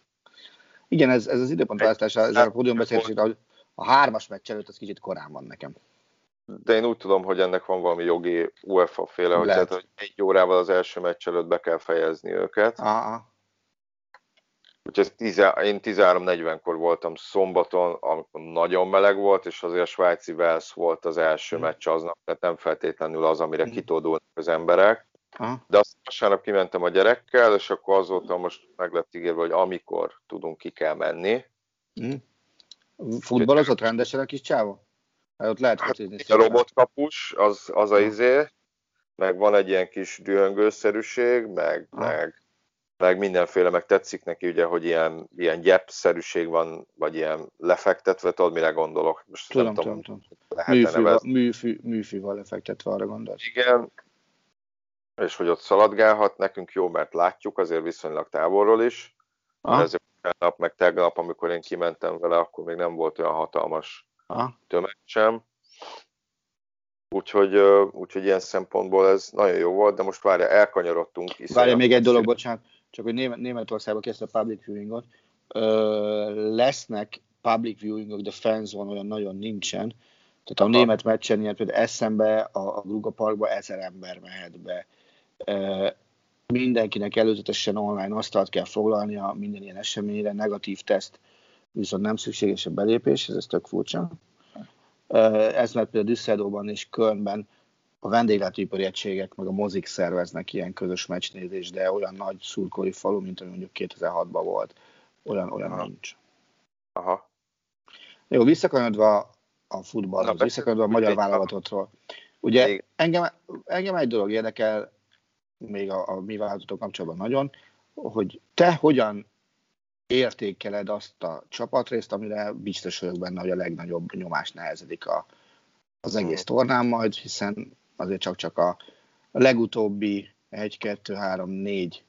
Igen, ez, ez az időpont választás, ez a pódiumbeszélésére, hogy a hármas meccs előtt az kicsit korán van nekem. De én úgy tudom, hogy ennek van valami jogi UEFA féle, hogy, tehát, hogy egy órával az első meccs előtt be kell fejezni őket. Aha. Úgyhogy én 13.40-kor voltam szombaton, amikor nagyon meleg volt, és azért a svájci Wales volt az első mm. meccs aznap, tehát nem feltétlenül az, amire mm. kitódulnak az emberek. Aha. De azt vasárnap kimentem a gyerekkel, és akkor azóta most meg lett ígérve, hogy amikor tudunk, ki kell menni. Mm. Futballozott rendesen a kis csáva? Hát ott lehet hát, A robotkapus, az, az a izé, meg van egy ilyen kis dühöngőszerűség, meg, meg, meg mindenféle, meg tetszik neki ugye, hogy ilyen, ilyen gyepszerűség van, vagy ilyen lefektetve, tudod, mire gondolok? Most tudom, nem tudom, tudom. Műfűval, műfű, műfűval lefektetve arra gondolsz. Igen, és hogy ott szaladgálhat, nekünk jó, mert látjuk azért viszonylag távolról is. Aha. Ezért nap, meg tegnap, amikor én kimentem vele, akkor még nem volt olyan hatalmas Aha. tömeg sem. Úgyhogy, úgyhogy ilyen szempontból ez nagyon jó volt, de most várja, elkanyarodtunk. Várja, még egy dolog, bocsánat, csak hogy Német, Németországban kezdte a public viewingot. Ö, lesznek public viewingok, de fans van olyan nagyon nincsen. Tehát a Aha. német meccsen ilyen például eszembe, a, a Gruga Parkba ezer ember mehet be. Ö, mindenkinek előzetesen online asztalt kell foglalnia minden ilyen eseményre, negatív teszt viszont nem szükséges a belépés, ez, ez tök furcsa. Ez mert például Düsseldorfban és Kölnben a vendéglátóipari egységek meg a mozik szerveznek ilyen közös meccsnézést, de olyan nagy szurkolói falu, mint ami mondjuk 2006-ban volt, olyan, olyan Aha. nincs. Aha. Jó, visszakanyodva a futballhoz, visszakanyodva a magyar válogatotról. Ugye engem, engem egy dolog érdekel, még a, a mi változatok kapcsolatban nagyon, hogy te hogyan értékeled azt a csapatrészt, amire biztos vagyok benne, hogy a legnagyobb nyomás nehezedik a, az egész hmm. tornán majd, hiszen azért csak-csak a, a legutóbbi 1, 2, 3, 4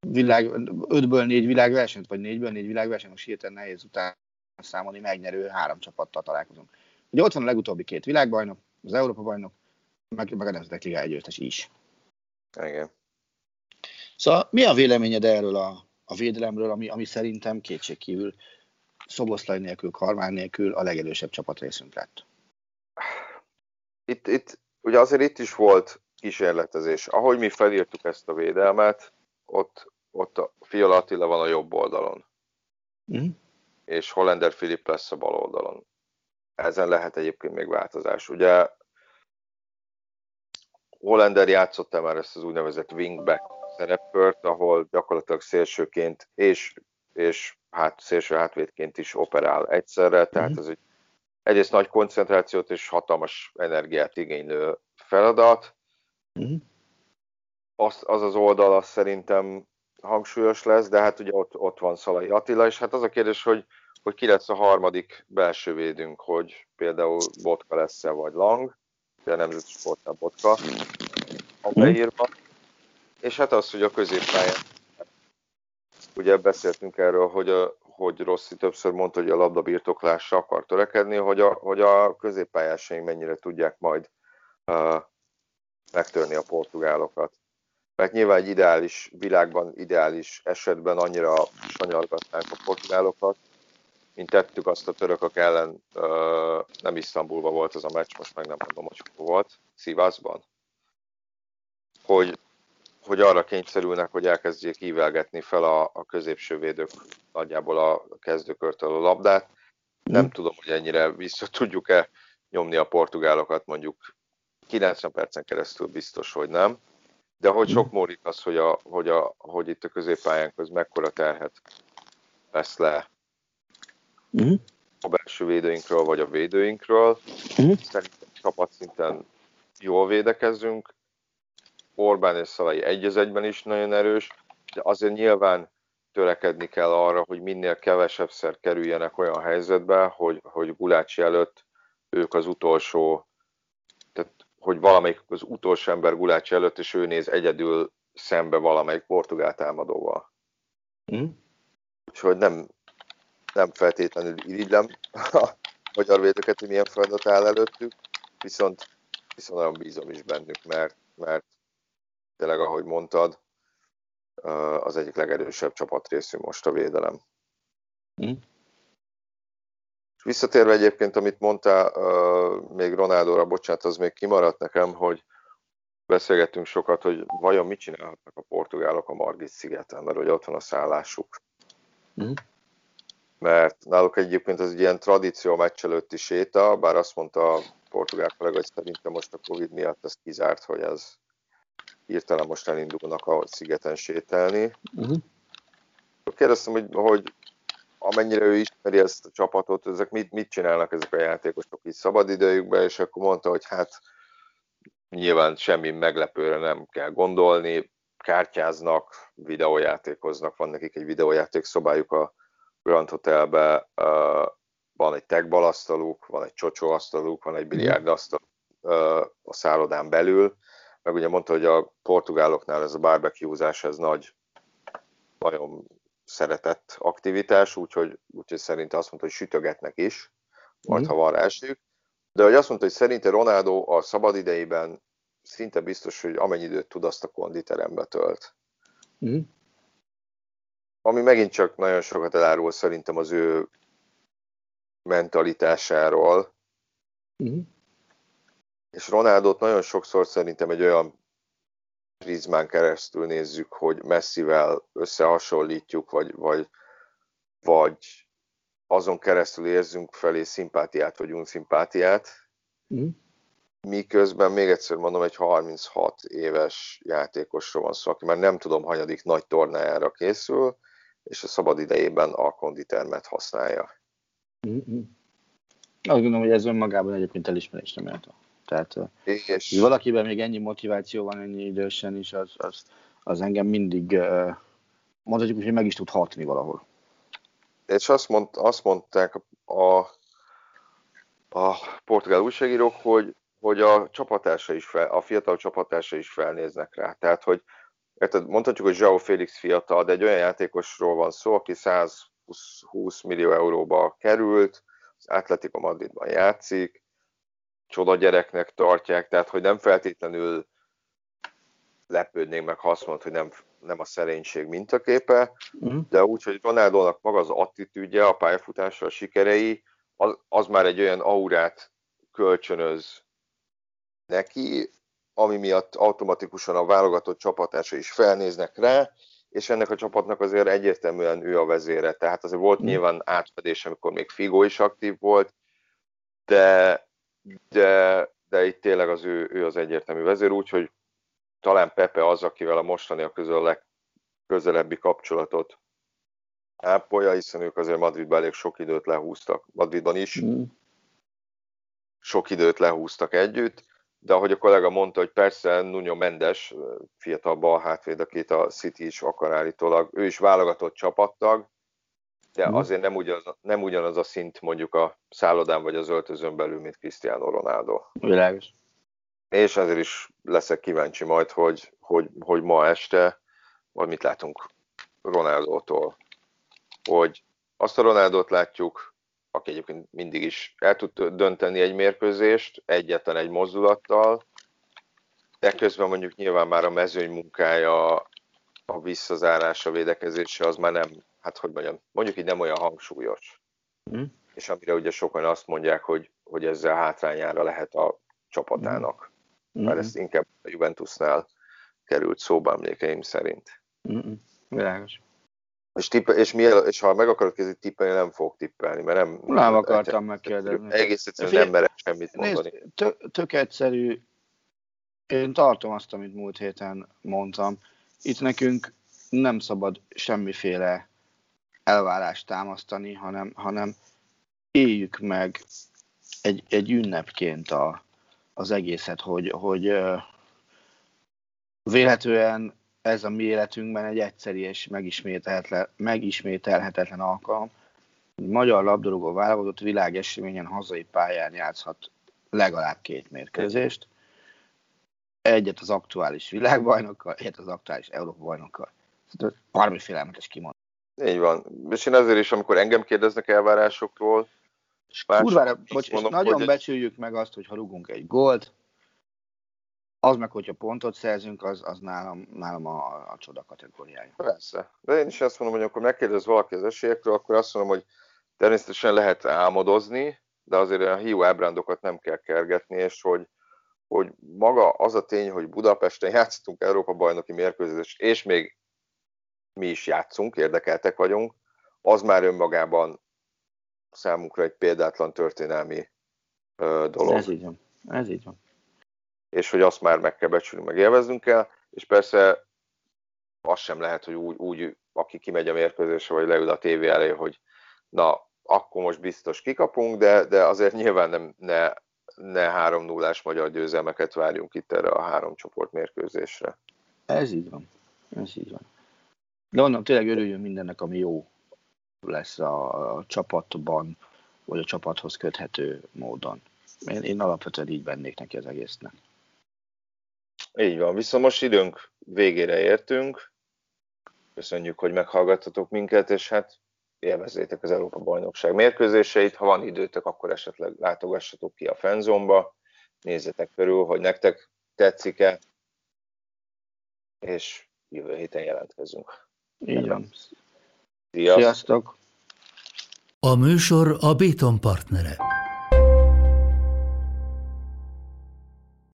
világ, 5-ből 4 világversenyt, vagy 4-ből 4 világversenyt, most hirtelen nehéz utána számolni, megnyerő három csapattal találkozunk. Ugye ott van a legutóbbi két világbajnok, az Európa bajnok, meg, meg a Nemzetek Liga egyőttes is. Igen. Szóval mi a véleményed erről a, a védelemről, ami, ami szerintem kétségkívül Szoboszlai nélkül, Karmán nélkül a legerősebb csapatrészünk lett? Itt, itt, ugye azért itt is volt kísérletezés. Ahogy mi felírtuk ezt a védelmet, ott, ott a Fiala Attila van a jobb oldalon. Mm. És Hollander Filip lesz a bal oldalon. Ezen lehet egyébként még változás. Ugye Hollander játszott már ezt az úgynevezett wingback szerepkört, ahol gyakorlatilag szélsőként és, és hát szélső hátvédként is operál egyszerre, tehát mm-hmm. ez egy egyrészt nagy koncentrációt és hatalmas energiát igénylő feladat. Mm-hmm. Az, az az oldal az szerintem hangsúlyos lesz, de hát ugye ott, ott van Szalai Attila, és hát az a kérdés, hogy, hogy ki lesz a harmadik belső védünk, hogy például Botka lesz-e vagy Lang, de nemzeti sportnál Botka a mhm. beírva. És hát az, hogy a középpályán, ugye beszéltünk erről, hogy, a, hogy Rossi többször mondta, hogy a labda birtoklásra akar törekedni, hogy a, hogy a középpályásaink mennyire tudják majd uh, megtörni a portugálokat. Mert nyilván egy ideális világban, ideális esetben annyira sanyargatnánk a portugálokat, mint tettük azt a törökök ellen, uh, nem Isztambulban volt az a meccs, most meg nem mondom, hogy volt, Szívászban, hogy hogy arra kényszerülnek, hogy elkezdjék ívelgetni fel a, a középső védők nagyjából a kezdőkörtől a labdát. Nem mm. tudom, hogy ennyire vissza tudjuk-e nyomni a portugálokat, mondjuk 90 percen keresztül biztos, hogy nem. De hogy sok múlik az, hogy, a, hogy, a, hogy itt a középpályán köz mekkora terhet vesz le mm. a belső védőinkről, vagy a védőinkről. Mm. Szerintem csapatszinten jól védekezünk, Orbán és Szalai egy egyben is nagyon erős, de azért nyilván törekedni kell arra, hogy minél kevesebbszer kerüljenek olyan helyzetbe, hogy, hogy Gulácsi előtt ők az utolsó, tehát hogy valamelyik az utolsó ember Gulácsi előtt, és ő néz egyedül szembe valamelyik portugál támadóval. Mm. Úgyhogy nem, nem feltétlenül irigylem a magyar védőket, hogy milyen feladat áll előttük, viszont, viszont nagyon bízom is bennük, mert, mert tényleg, ahogy mondtad, az egyik legerősebb csapatrészű most a védelem. Mm. Visszatérve egyébként, amit mondtál, még Ronaldóra, bocsánat, az még kimaradt nekem, hogy beszélgettünk sokat, hogy vajon mit csinálhatnak a portugálok a Margit szigeten, mert hogy ott van a szállásuk. Mm. Mert náluk egyébként az egy ilyen tradíció meccs előtti séta, bár azt mondta a portugál kollega, hogy szerintem most a Covid miatt ez kizárt, hogy ez hirtelen most elindulnak a szigeten sétálni. Uh-huh. Kérdeztem, hogy, hogy amennyire ő ismeri ezt a csapatot, ezek mit, mit csinálnak ezek a játékosok így szabadidejükben, és akkor mondta, hogy hát nyilván semmi meglepőre nem kell gondolni, kártyáznak, videójátékoznak, van nekik egy videójáték szobájuk a Grand Hotelbe, van egy tegbal asztaluk, van egy csocsó asztaluk, van egy biliárd asztaluk uh, a szállodán belül, meg ugye mondta, hogy a portugáloknál ez a barbecuezás, ez nagy, nagyon szeretett aktivitás, úgyhogy, úgyhogy szerinte azt mondta, hogy sütögetnek is, majd mm. ha van rá De hogy azt mondta, hogy szerinte Ronaldo a szabadidejében szinte biztos, hogy amennyi időt tud, azt a konditerembe tölt. Mm. Ami megint csak nagyon sokat elárul szerintem az ő mentalitásáról. Mm és Ronaldot nagyon sokszor szerintem egy olyan prizmán keresztül nézzük, hogy Messivel összehasonlítjuk, vagy, vagy, vagy azon keresztül érzünk felé szimpátiát, vagy unszimpátiát. Mm. Miközben még egyszer mondom, egy 36 éves játékosról van szó, aki már nem tudom, hanyadik nagy tornájára készül, és a szabad idejében a konditermet használja. Mm-hmm. Azt gondolom, hogy ez önmagában egyébként elismerésre méltó. Tehát, és... hogy valakiben még ennyi motiváció van ennyi idősen is, az, az, az engem mindig mondhatjuk, hogy meg is tud hatni valahol. És azt, mond, azt mondták a, a portugál újságírók, hogy, hogy a csapatársa is fel, a fiatal csapatársa is felnéznek rá. Tehát, hogy érted, mondhatjuk, hogy João Félix fiatal, de egy olyan játékosról van szó, aki 120 millió euróba került, az Atletico Madridban játszik, csoda gyereknek tartják, tehát hogy nem feltétlenül lepődnék meg, ha azt mondod, hogy nem, nem a szerénység mintaképe, uh-huh. de úgy, hogy Ronaldónak maga az attitűdje, a pályafutása, a sikerei, az, az már egy olyan aurát kölcsönöz neki, ami miatt automatikusan a válogatott csapatása is felnéznek rá, és ennek a csapatnak azért egyértelműen ő a vezére. Tehát azért volt mm. nyilván átfedés, amikor még Figo is aktív volt, de de, de itt tényleg az ő, ő az egyértelmű vezér, úgyhogy talán Pepe az, akivel a mostani közül a legközelebbi kapcsolatot ápolja, hiszen ők azért Madridban elég sok időt lehúztak, Madridban is mm. sok időt lehúztak együtt, de ahogy a kollega mondta, hogy persze Nuno Mendes, fiatal bal hátvéd, akit a City is akar állítólag, ő is válogatott csapattag, de mm. azért nem ugyanaz, nem ugyanaz a szint mondjuk a szállodán vagy az öltözön belül, mint Cristiano Ronaldo. Világos. És ezért is leszek kíváncsi majd, hogy, hogy, hogy ma este, vagy mit látunk Ronaldótól. Hogy azt a Ronaldot látjuk, aki egyébként mindig is el tud dönteni egy mérkőzést, egyetlen egy mozdulattal, de közben mondjuk nyilván már a mezőny munkája, a visszazárása, a védekezése az már nem hát hogy mondjam, mondjuk így nem olyan hangsúlyos. Mm. És amire ugye sokan azt mondják, hogy, hogy ezzel hátrányára lehet a csapatának. Mm. Mert ez inkább a Juventusnál került szóba emlékeim szerint. Mm. Világos. És, tippe, és, mi, és ha meg akarod kezdeni tippelni, nem fog tippelni, mert nem... Nem akartam megkérdezni. Egész egyszerűen nem merek semmit mondani. Nézd, tök, tök egyszerű. Én tartom azt, amit múlt héten mondtam. Itt nekünk nem szabad semmiféle elvárást támasztani, hanem, hanem éljük meg egy, egy ünnepként a, az egészet, hogy, hogy véletlenül ez a mi életünkben egy egyszeri és megismételhetetlen, megismételhetetlen alkalom. Magyar labdarúgó válogatott világeseményen hazai pályán játszhat legalább két mérkőzést. Egyet az aktuális világbajnokkal, egyet az aktuális Európa bajnokkal. Valami félelmetes. Így van. És én azért is, amikor engem kérdeznek elvárásokról, és kurvára, bocs, mondom, és nagyon hogy... becsüljük meg azt, hogy ha rugunk egy gólt, az meg, hogyha pontot szerzünk, az, az nálam, nálam a, a csoda kategóriája. Persze. De én is azt mondom, hogy akkor megkérdez valaki az esélyekről, akkor azt mondom, hogy természetesen lehet álmodozni, de azért a hiú ábrándokat nem kell kergetni, és hogy, hogy maga az a tény, hogy Budapesten játszottunk Európa-bajnoki mérkőzést, és még mi is játszunk, érdekeltek vagyunk, az már önmagában számunkra egy példátlan történelmi ö, dolog. Ez így van. Ez így van. És hogy azt már meg kell becsülni, meg élveznünk kell, és persze az sem lehet, hogy úgy, úgy aki kimegy a mérkőzésre, vagy leül a tévé elé, hogy na, akkor most biztos kikapunk, de, de azért nyilván nem, ne, ne 3 0 magyar győzelmeket várjunk itt erre a három csoport mérkőzésre. Ez így van. Ez így van. De onnan tényleg örüljön mindennek, ami jó lesz a, a csapatban, vagy a csapathoz köthető módon. Én, én alapvetően így bennék neki az egésznek. Így van, viszont most időnk végére értünk. Köszönjük, hogy meghallgattatok minket, és hát élvezzétek az Európa Bajnokság mérkőzéseit. Ha van időtök, akkor esetleg látogassatok ki a fenzomba, nézzetek körül, hogy nektek tetszik-e, és jövő héten jelentkezünk. Így van. Sziasztok! Sziasztok. A műsor a Béton partnere.